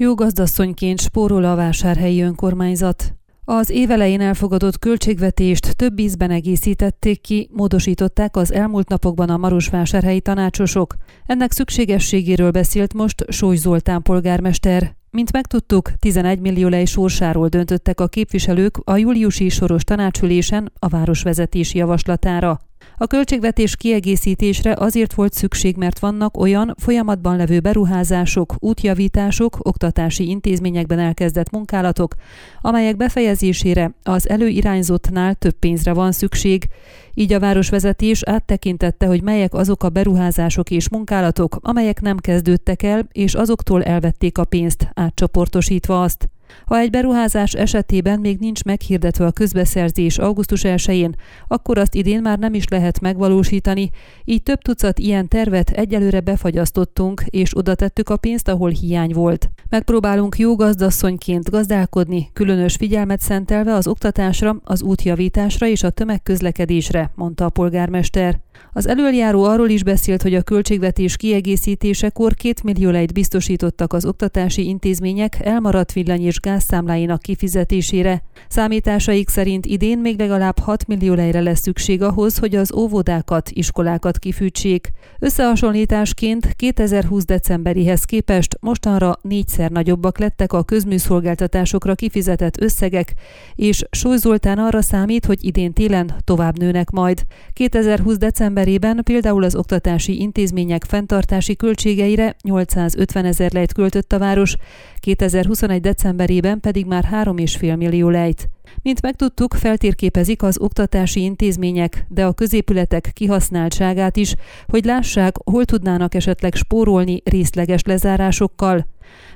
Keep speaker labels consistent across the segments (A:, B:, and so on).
A: Jó gazdasszonyként spórol a vásárhelyi önkormányzat. Az évelején elfogadott költségvetést több ízben egészítették ki, módosították az elmúlt napokban a Marosvásárhelyi tanácsosok. Ennek szükségességéről beszélt most Sóly Zoltán polgármester. Mint megtudtuk, 11 millió lej sorsáról döntöttek a képviselők a júliusi soros tanácsülésen a városvezetési javaslatára. A költségvetés kiegészítésre azért volt szükség, mert vannak olyan folyamatban levő beruházások, útjavítások, oktatási intézményekben elkezdett munkálatok, amelyek befejezésére az előirányzottnál több pénzre van szükség. Így a városvezetés áttekintette, hogy melyek azok a beruházások és munkálatok, amelyek nem kezdődtek el, és azoktól elvették a pénzt, átcsoportosítva azt. Ha egy beruházás esetében még nincs meghirdetve a közbeszerzés augusztus 1-én, akkor azt idén már nem is lehet megvalósítani, így több tucat ilyen tervet egyelőre befagyasztottunk, és oda tettük a pénzt, ahol hiány volt. Megpróbálunk jó gazdasszonyként gazdálkodni, különös figyelmet szentelve az oktatásra, az útjavításra és a tömegközlekedésre, mondta a polgármester. Az előjáró arról is beszélt, hogy a költségvetés kiegészítésekor két millió lejt biztosítottak az oktatási intézmények elmaradt villany és gázszámláinak kifizetésére. Számításaik szerint idén még legalább 6 millió lejre lesz szükség ahhoz, hogy az óvodákat, iskolákat kifűtsék. Összehasonlításként 2020 decemberihez képest mostanra négyszer nagyobbak lettek a közműszolgáltatásokra kifizetett összegek, és Sóly Zoltán arra számít, hogy idén télen tovább nőnek majd. 2020 decemberében például az oktatási intézmények fenntartási költségeire 850 ezer lejt költött a város, 2021 decemberében pedig már 3,5 millió lejt. Mint megtudtuk, feltérképezik az oktatási intézmények, de a középületek kihasználtságát is, hogy lássák, hol tudnának esetleg spórolni részleges lezárásokkal.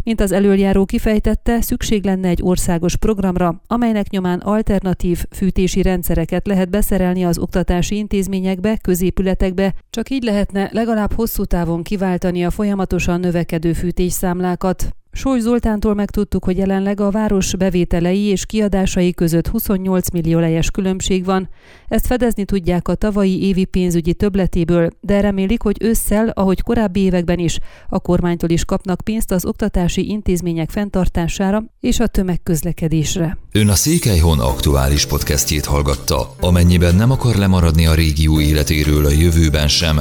A: Mint az előjáró kifejtette, szükség lenne egy országos programra, amelynek nyomán alternatív fűtési rendszereket lehet beszerelni az oktatási intézményekbe, középületekbe, csak így lehetne legalább hosszú távon kiváltani a folyamatosan növekedő fűtésszámlákat. Sóly Zoltántól megtudtuk, hogy jelenleg a város bevételei és kiadásai között 28 millió lejes különbség van. Ezt fedezni tudják a tavalyi évi pénzügyi többletéből, de remélik, hogy ősszel, ahogy korábbi években is, a kormánytól is kapnak pénzt az oktatási intézmények fenntartására és a tömegközlekedésre.
B: Ön a Székelyhon aktuális podcastjét hallgatta. Amennyiben nem akar lemaradni a régió életéről a jövőben sem,